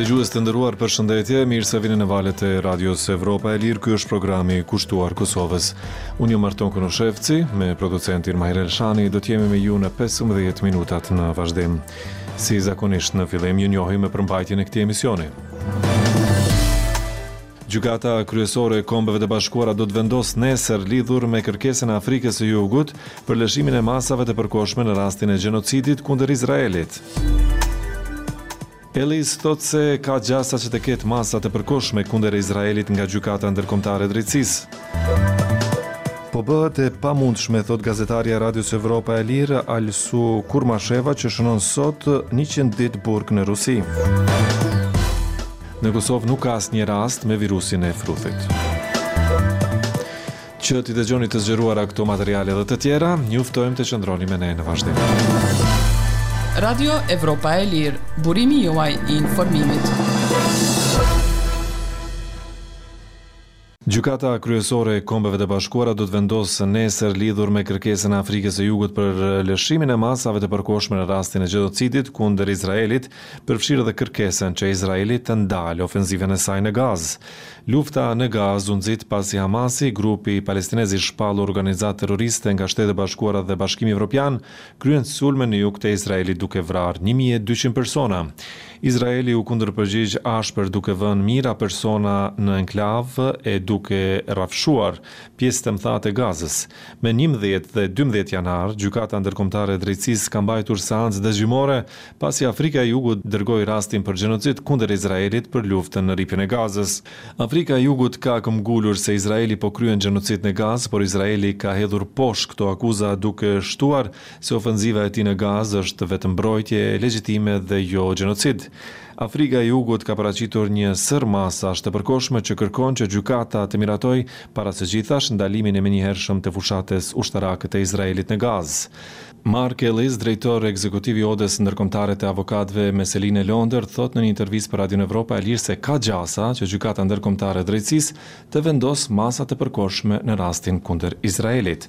Dëgjues të nderuar, përshëndetje, mirë se vini në valët e Radios Evropa e Lirë. Ky është programi i kushtuar Kosovës. Unë jam Marton Konushevci, me producentin Mahir Elshani, do të jemi me ju në 15 minutat në vazhdim. Si zakonisht në fillim ju njohim me përmbajtjen e këtij emisioni. Gjykata Kryesore e Kombeve të Bashkuara do të vendosë nesër lidhur me kërkesën e Afrikës së Jugut për lëshimin e masave të përkohshme në rastin e gjenocidit kundër Izraelit. Ellis thotë se ka gjasa që të ketë masa të përkohshme kundër Izraelit nga Gjykata Ndërkombëtare e Drejtësisë. Po bëhet e pamundshme, thot gazetarja e Radios Evropa e Lirë, Alsu Kurmasheva, që shënon sot 100 ditë burg në Rusi. Në Kosovë nuk ka asnjë rast me virusin e fruthit. Që t'i dëgjoni të zgjeruara këto materiale dhe të tjera, ju ftojmë të qëndroni me ne në vazhdim. Radio Evropa e Lirë, burimi juaj i informimit. Gjykata Kryesore e Kombeve të Bashkuara do të vendosë nesër lidhur me kërkesën e Afrikës së Jugut për lëshimin e masave të përkohshme në rastin e gjenocidit kundër Izraelit, përfshirë edhe kërkesën që Izraeli të ndalë ofenzivën e saj në Gazë. Lufta në Gazë u nxit pasi Hamasi, grupi palestinez i shpallur organizatë terroriste nga Shtetet e Bashkuara dhe Bashkimi Evropian, kreu sulme në jug të Izraelit duke vrarë një mijë e dyqind persona. Izraeli u kundërpërgjigj ashpër duke vënë mijëra persona në enklavë e duke rrafshuar pjesë të mëdha të Gazës. Me njëmbëdhjetë dhe dymbëdhjetë janar, Gjykata Ndërkombëtare e Drejtësisë ka mbajtur seancë dëgjimore pasi Afrika e Jugut dërgoi rastin për gjenocid kundër Izraelit për luftën në Rripin e Gazës. Afrika e Jugut ka këmbëngulur se Izraeli po kryen gjenocid në Gazë, por Izraeli ka hedhur poshtë këto akuza duke shtuar se ofenziva e tij në Gazë është vetëmbrojtje legjitime dhe jo gjenocid. Afrika e Jugut ka paraqitur një sërë masash të përkohshme që kërkon që gjykata të miratojë, para së gjithash, ndalimin e menjëhershëm të fushatës ushtarake të Izraelit në Gazë. Mark Ellis, drejtor ekzekutiv i Odës Ndërkombëtare të Avokatëve me seli në Londër, thotë në një intervistë për Radion Evropa e Lirë se ka gjasa që Gjykata Ndërkombëtare e Drejtësisë të vendosë masa të përkohshme në rastin kundër Izraelit.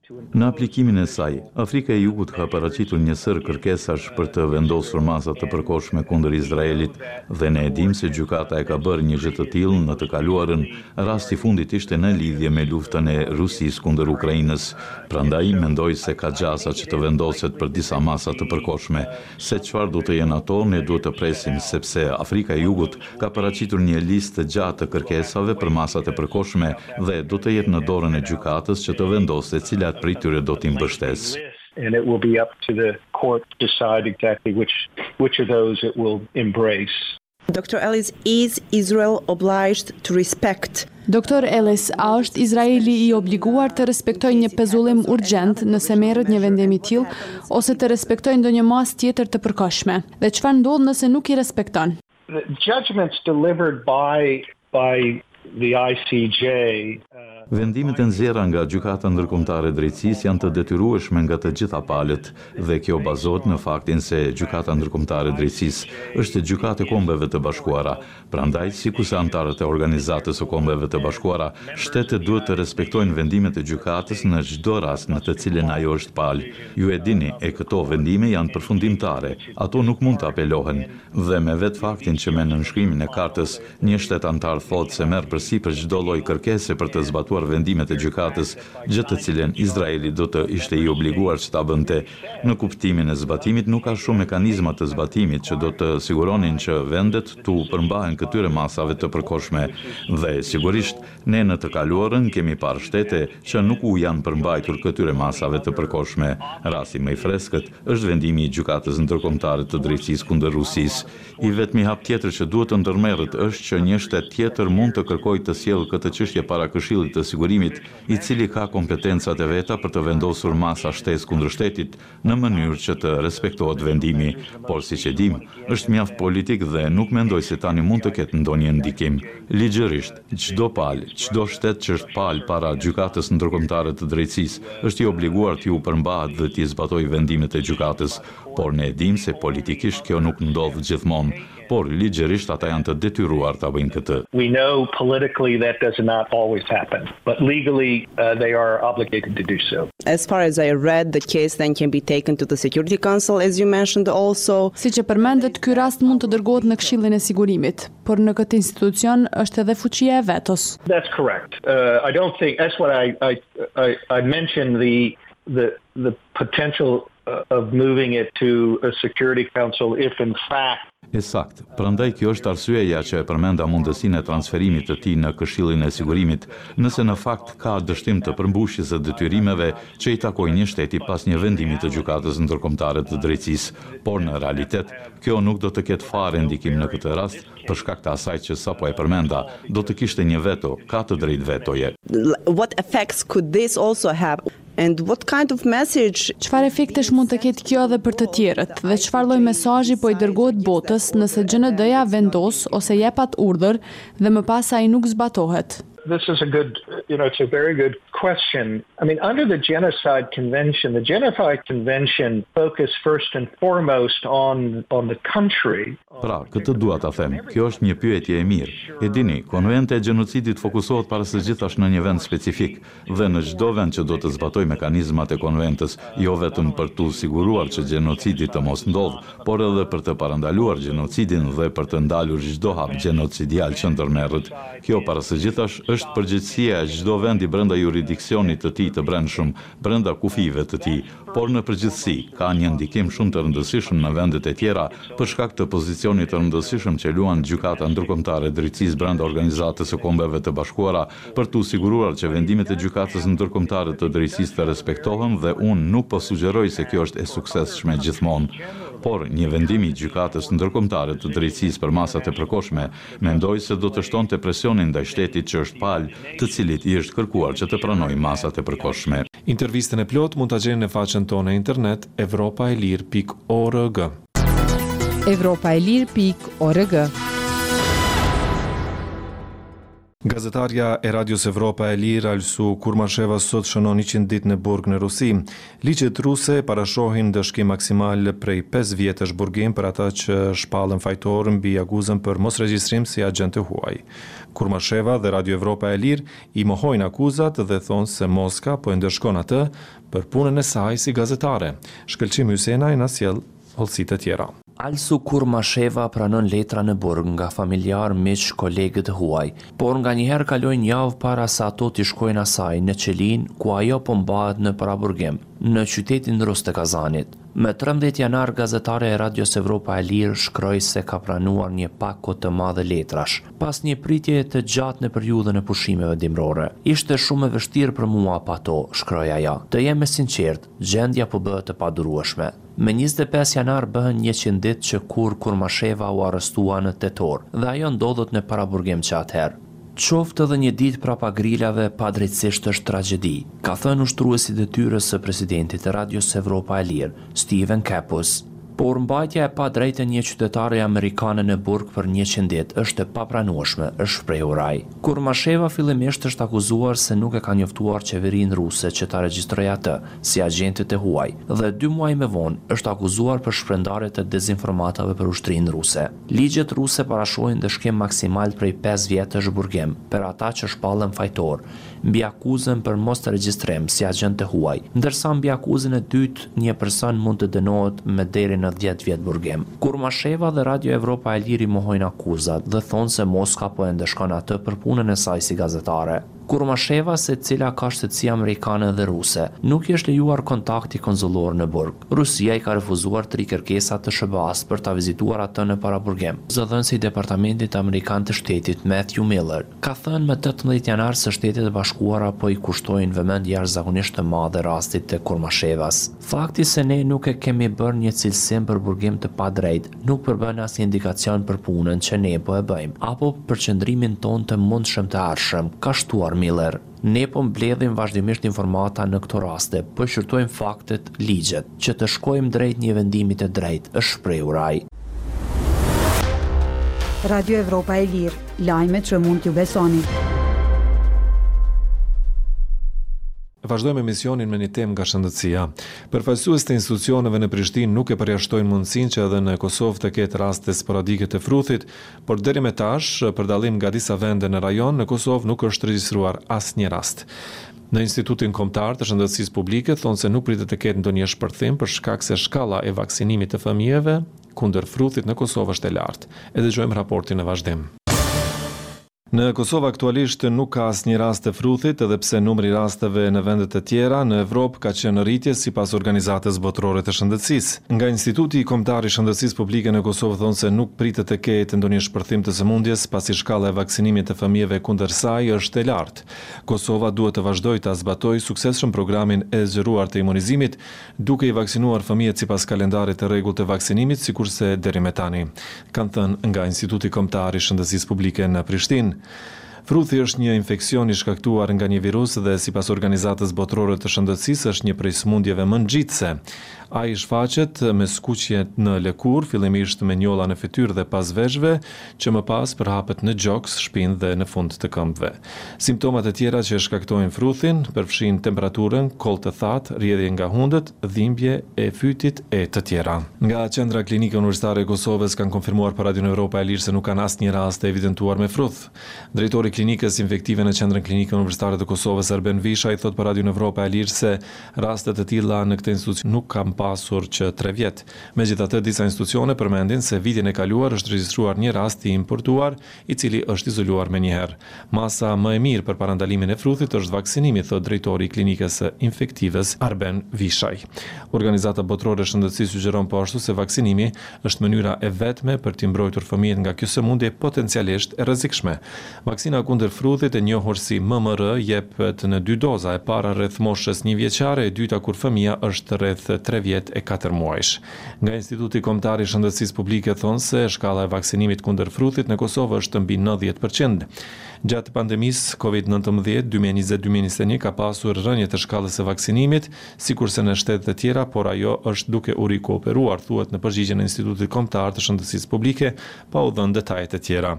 Në aplikimin e saj, Afrika e Jugut ka paraqitur një sërë kërkesash për të vendosur masa të përkohshme kundër Izraelit dhe ne e dimë se gjykata e ka bërë një gjë të tillë në të kaluarën, rasti i fundit ishte në lidhje me luftën e Rusisë kundër Ukrainës, prandaj mendoj se ka gjasa që të vendoset për disa masa të përkohshme. Se çfarë do të jenë ato, ne duhet të presim, sepse Afrika e Jugut ka paraqitur një listë të gjatë të kërkesave për masat e përkohshme dhe do të jetë në dorën e gjykatës që të vendosë se cilat prej tyre do t'i mbështesë. Doctor Ellis is Israel obliged to respect? Doktor Ellis, a është Izraeli i obliguar të respektojë një pezullim urgjent nëse merret një vendim i tillë ose të respektojë ndonjë masë tjetër të përkohshme? Dhe çfarë ndodh nëse nuk i respekton? The judgments delivered by by the ICJ. Vendimet e nxjerra nga Gjykata Ndërkombëtare e Drejtësisë janë të detyrueshme nga të gjitha palët dhe kjo bazohet në faktin se Gjykata Ndërkombëtare e Drejtësisë është gjykatë e Kombeve të Bashkuara. Prandaj, sikurse anëtarët e Organizatës së Kombeve të Bashkuara, shtetet duhet të respektojnë vendimet e gjykatës në çdo rast në të cilin ajo është palë. Ju e dini, e këto vendime janë përfundimtare, ato nuk mund të apelohen. Dhe me vetë faktin që me nënshkrimin e Kartës, Një shtet anëtar thotë se merr përsipër çdo lloj kërkese për të zbatuar vendimet e gjykatës, gjë të cilën Izraeli do të ishte i obliguar që ta bënte. Në kuptimin e zbatimit nuk ka shumë mekanizma të zbatimit që do të siguronin që vendet t'u përmbahen këtyre masave të përkohshme dhe, sigurisht, ne në të kaluarën kemi parë shtete që nuk u janë përmbajtur këtyre masave të përkohshme. Rasti më i freskët është vendimi i Gjykatës Ndërkombëtare të Drejtësisë kundër Rusisë, I vetmi hap tjetër që duhet të ndërmerret është që një shtet tjetër mund të kërkojë të sjellë këtë çështje para Këshillit të Sigurimit, i cili ka kompetencat e veta për të vendosur masa shtesë kundër shtetit, në mënyrë që të respektohet vendimi. Por siç e dimë, është mjaft politik dhe nuk mendoj se tani mund të ketë ndonjë ndikim. Ligjërisht, çdo palë, çdo shtet që është palë para Gjykatës Ndërkombëtare të Drejtësisë, është i obliguar t'iu përmbahet dhe t'i zbatojë vendimet e Gjykatës. Por ne e dimë se politikisht kjo nuk ndodh gjithmonë, por ligjërisht ata janë të detyruar ta bëjnë këtë. We know politically that does not always happen, but legally they are obligated to do so. As far as I read, the case then can be taken to the Security Council, as you mentioned also. Siç e përmendët, ky rast mund të dërgohet në Këshillin e Sigurimit, por në këtë institucion është edhe fuqia e vetos. That's correct. I don't think, that's why I mentioned, the the potential of moving it to a security council if in fact. E saktë. Prandaj kjo është arsyeja që e përmenda mundësinë e transferimit të tij në Këshillin e Sigurimit, nëse në fakt ka dështim të përmbushjes së detyrimeve që i takojnë një shteti pas një vendimi të Gjykatës Ndërkombëtare të Drejtësisë, por në realitet kjo nuk do të ketë fare ndikim në këtë rast, për shkak të asaj që sapo e përmenda, do të kishte një veto, ka të drejtë vetoje. What effects could this also have and what kind of message? Çfarë efektesh mund të ketë kjo edhe për të tjerët dhe çfarë lloj mesazhi po i dërgohet botës nëse GJND-ja vendos ose jep atë urdhër dhe më pas ai nuk zbatohet? This is a good, you know, it's a very good question. I mean, under the Genocide Convention, the Genocide Convention focuses first and foremost on on the country. Pra, këtë dua ta them, kjo është një pyetje e mirë. E dini, Konventa e Gjenocidit fokusohet para së gjithash në një vend specifik, dhe në çdo vend që do të zbatojë mekanizmat e Konventës, jo vetëm për t'u siguruar që gjenocidi të mos ndodhë, por edhe për të parandaluar gjenocidin dhe për të ndalur çdo hap gjenocidial që ndërmerret. Kjo para së gjithash është përgjegjësia e çdo vendi brenda juridiksionit të tij të brendshëm, brenda kufijve të tij, por në përgjithësi, ka një ndikim shumë të rëndësishëm në vendet e tjera, për shkak të pozicionit të rëndësishëm që luan Gjykata Ndërkombëtare e Drejtësisë brenda Organizatës së Kombeve të Bashkuara, për t'u siguruar që vendimet e Gjykatës Ndërkombëtare të Drejtësisë të respektohen dhe unë nuk po sugjeroj se kjo është e suksesshme gjithmonë, por një vendim i Gjykatës Ndërkombëtare të Drejtësisë për masat e përkohshme, Mendoj se do të shtonte presionin ndaj shtetit që është palë, të cilit i është kërkuar që të pranojë masat e përkohshme. Intervistën e plotë mund ta gjeni në faqen tonë në internet evropaelirë pikë org. evropaelirë pikë org. Gazetarja e Radios Evropa e Lirë, Alsu Kurmasheva sot shënon njëqind ditë në burg në Rusi. Ligjet ruse parashohin ndëshkim maksimal prej pesë vjetësh burgim për ata që shpallën fajtor mbi akuzën për mosregjistrim si agjent të huaj. Kurmasheva dhe Radio Evropa e Lirë i mohojnë akuzat dhe thonë se Moska po e ndëshkon atë për punën e saj si gazetare. Shkëlqim Hysenaj na sjell hollësi të tjera. Alsu Kurmasheva pranon letra në burg nga familjarë, miq, kolegë dhe të huaj, por nganjëherë kalojnë javë para se ato t'i shkojnë asaj në qelinë ku ajo po mbahet në paraburgim, në qytetin rus të Kazanit. Më trembëdhjetë janar gazetarja e Radios Evropa e Lirë shkroi se ka pranuar një pako të madhe letrash, pas një pritje të gjatë në periudhën e pushimeve dimërore. Ishte shumë e vështirë për mua pa to, shkroi ajo. Të jem e sinqertë, Gjendja po bëhet e padurueshme. Me njëzet e pesë janar bëhen njëqind ditë që kur Kurmasheva u arrestua në tetor dhe ajo ndodhet në paraburgim që atëherë. Qoftë edhe një ditë prapa grilave padrejtësisht është tragjedi, ka thënë ushtruesi i detyrës së presidentit të Radios Evropa e Lirë, Stephen Capus. Por mbajtja e padrejtë e një qytetare amerikane në burg për njëqind ditë është e papranueshme, është shprehur ai. Kurmasheva fillimisht është akuzuar se nuk e ka njoftuar qeverinë ruse që ta regjistrojë atë si agjente e huaj dhe dy muaj më vonë është akuzuar për shpërndarje të dezinformatave për ushtrinë ruse. Ligjet ruse parashohin ndëshkim maksimal prej pesë vjetësh burgim për ata që shpallen fajtorë mbi akuzën për mosregjistrim si agjent të huaj, ndërsa mbi akuzën e dytë, Një person mund të dënohet me deri në dhjetë vjet burgim. Kurmasheva dhe Radio Evropa e Lirë i mohojnë akuzat dhe thonë se Moska po e ndëshkon atë për punën e saj si gazetare. Kurmasheva, së cilës ka shtetësi amerikane dhe ruse, nuk i është lejuar kontakti konzullor në burg. Rusia i ka refuzuar tri kërkesa të SHBA-së për ta vizituar atë në paraburgim. Zëdhënësi i Departamentit Amerikan të Shtetit, Matthew Miller, ka thënë më tetëmbëdhjetë janar se Shtetet e Bashkuara po i kushtojnë vëmendje jashtëzakonisht të madhe rastit të Kurmashevas. Fakti se ne nuk e kemi bërë një cilësim për burgim të padrejtë, nuk përbën asnjë indikacion për punën që ne po e bëjmë, apo për qëndrimin tonë të mundshëm të ardhshëm, ka shtuar Miller. Ne po mbledhim vazhdimisht informata në këto raste, po shqyrtojmë faktet, ligjet, që të shkojmë drejt një vendimi të drejtë, është shprehur ai. Radio Evropa e Lirë, lajme që mund t'u besoni. Vazhdojmë emisionin me një temë nga shëndetësia. Përfaqësues të institucioneve në Prishtinë nuk e përjashtojnë mundësinë që edhe në Kosovë të ketë raste sporadike të fruthit, Por deri më tash, për dallim nga disa vende në rajon, në Kosovë nuk është regjistruar asnjë rast. Në Institutin Kombëtar të Shëndetësisë Publike thonë se nuk pritet të ketë ndonjë shpërthim për shkak se shkalla e vaksinimit të fëmijëve kundër fruthit në Kosovë është e lartë. E dëgjojmë raportin në vazhdim. Në Kosovë aktualisht nuk ka asnjë rast të fruthit, edhe pse numri i rasteve në vendet e tjera në Evropë ka qenë në rritje sipas Organizatës Botërore të Shëndetësisë. Nga Instituti Kombëtar i Shëndetësisë Publike në Kosovë thonë se nuk pritet të ketë ndonjë shpërthim të sëmundjes, pasi shkalla e vaksinimit të fëmijëve kundër saj është e lartë. Kosova duhet të vazhdojë ta zbatojë suksesshëm programin e zgjeruar të imunizimit, duke i vaksinuar fëmijët sipas kalendarit të rregullt të vaksinimit, sikurse deri më tani, kanë thënë nga Instituti Kombëtar i Shëndetësisë Publike në Prishtinë. Fruthi është një infeksion i shkaktuar nga një virus dhe sipas Organizatës Botërore të Shëndetësisë është një prej sëmundjeve më ngjitëse. Ai shfaqet me skuqje në lëkurë, fillimisht me njolla në fytyrë dhe pas veshëve, që më pas përhapet në gjoks, shpinë dhe në fund të këmbëve. Simptomat e tjera që shkaktojnë fruthin, përfshijnë temperaturën, kollë të thatë, rrjedhje nga hundët, dhimbje e fytit e të tjera. Nga Qendra Klinike Universitare e Kosovës kanë konfirmuar për Radion Evropa e Lirë se nuk kanë asnjë rast të evidentuar me fruth. Drejtori i Klinikës Infektive në Qendrën Klinike Universitare të Kosovës, Arben Vishaj, thotë për Radion Evropa e Lirë se Raste të tilla në këtë institucion nuk kanë pasur që tre vjet. Megjithatë, disa institucione përmendin se vitin e kaluar është regjistruar një rast i importuar, i cili është izoluar menjëherë. Masa më e mirë për parandalimin e fruthit është vaksinimi, thotë drejtori i Klinikës së Infektivës, Arben Vishaj. Organizata Botërore e Shëndetësisë sugjeron po ashtu se vaksinimi është mënyra e vetme për t'i mbrojtur fëmijët nga kjo sëmundje potencialisht e rrezikshme. Vaksina kundër fruthit, e njohur si MMR, jepet në dy doza, e para rreth moshës një vjeçare, e dyta kur fëmija është rreth tre vjet e katër muajsh. Nga Instituti Kombëtar i Shëndetësisë Publike thonë se shkalla e vaksinimit kundër fruthit në Kosovë është mbi nëntëdhjetë për qind. Gjatë pandemisë Covid nëntëmbëdhjetë, dy mijë e njëzet dy mijë e njëzet e një ka pasur rënie të shkallës së vaksinimit, sikurse në shtete të tjera, por ajo është duke u rikuperuar, thuhet në përgjigjen e Institutit Kombëtar të Shëndetësisë Publike, pa u dhënë detaje të tjera.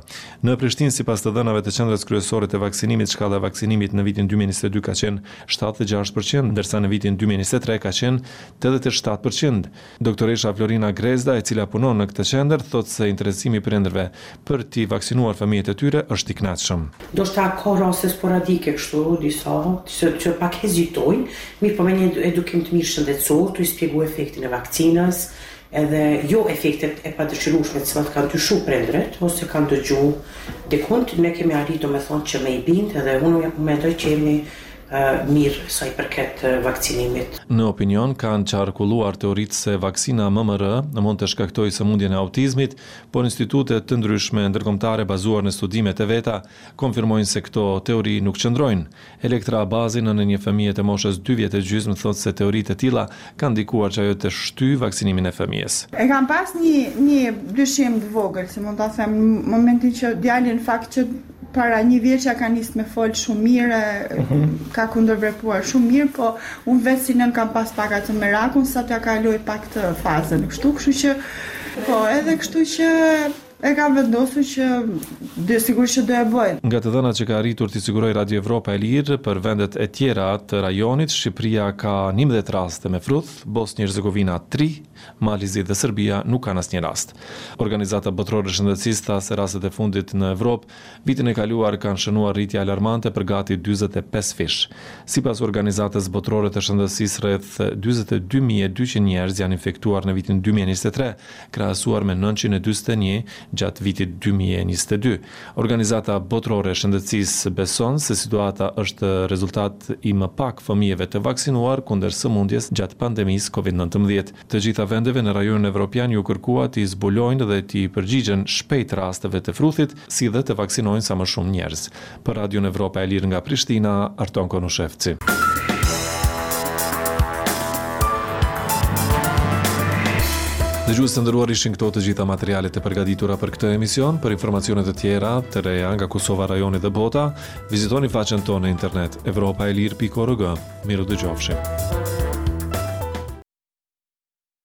Në Prishtinë, sipas të dhënave të Qendrës Kryesore të Vaksinimit, shkalla e vaksinimit në vitin dy mijë e njëzet e dy ka qenë shtatëdhjetë e gjashtë për qind, ndërsa në vitin dy mijë e njëzet e tre ka qenë tetëdhjetë e shtatë për qind. Doktoresha Florina Grezda, e cila punon në këtë qendër, thotë se interesimi i prindërve për t'i vaksinuar fëmijët e tyre është i kënaqshëm. Ndoshta ka raste sporadike kështu, disa, që që pak hezitojnë, mirëpo me një edukim të mirë shëndetësor, tu i spjegu efektin e vakcinës, Edhe jo efektet e padëshirueshme të cilat kanë dyshu prindërit ose kanë dëgju dikund, ne kemi arrit domethënë që me i bind edhe unë mendoj që jemi mirë sa i përket vakcinimit. Në opinion kanë qarkulluar teoritë se vaksina MMR mund të shkaktojë sëmundjen e autizmit, por institute të ndryshme ndërkombëtare bazuar në studimet e veta konfirmojnë se këto teori nuk qëndrojnë. Elektra Abazi, nënë e një fëmije të moshës dy vjet e gjysmë thotë se teori të tilla kanë ndikuar që ajo të shtyjë vaksinimin e fëmijës. E kam pas një një dyshim të vogël, si mund ta them, momentin që djali në fakt që para një vjeçja ka nis me fol shumë mirë e ka kundërvepruar shumë mirë, po unë vetë si nënë kam pas pak atë merakun sa t'ia kalojë pak këtë fazën, kështu, kështu që po edhe kështu që E kam vendosur që dhe sigurisht që do e bëj. Nga të dhënat që ka arritur t'i sigurojë Radio Evropa e Lirë, për vendet e tjera të rajonit, Shqipëria ka njëmbëdhjetë raste me fruth, Bosnjë Hercegovina tri, Mali Zi dhe Serbia nuk kanë asnjë rast. Organizata Botërore e Shëndetësisë tha se rastet e fundit në Evropë Vitin e kaluar kanë shënuar rritje alarmante për gati dyzet e pesë fish. Sipas Organizatës Botërore të Shëndetësisë rreth dyzet e dy mijë e dyqind njerëz janë infektuar në vitin dy mijë e njëzet e tre, krahasuar me nëntëqind e dyzet e një gjatë vitit dy mijë e njëzet e dy. Organizata Botërore e Shëndetësisë beson se situata është rezultat i më pak fëmijëve të vaksinuar kundër sëmundjes gjatë pandemisë Covid nëntëmbëdhjetë. Të gjitha vendeve në rajonin evropian iu kërkua t'i zbulojnë dhe t'i përgjigjen shpejt rasteve të fruthit, si dhe të vaksinojnë sa më shumë njerëz. Për Radion Evropa e Lirë nga Prishtina, Arton Konushevci. Dëgjues të nderuar, ishin këto të gjitha materialet e përgatitura për këtë emision. Për informacione të tjera, të reja nga Kosova, rajoni dhe bota, vizitoni faqen tonë në internet evropaelire.org. Mirudëgjofshim.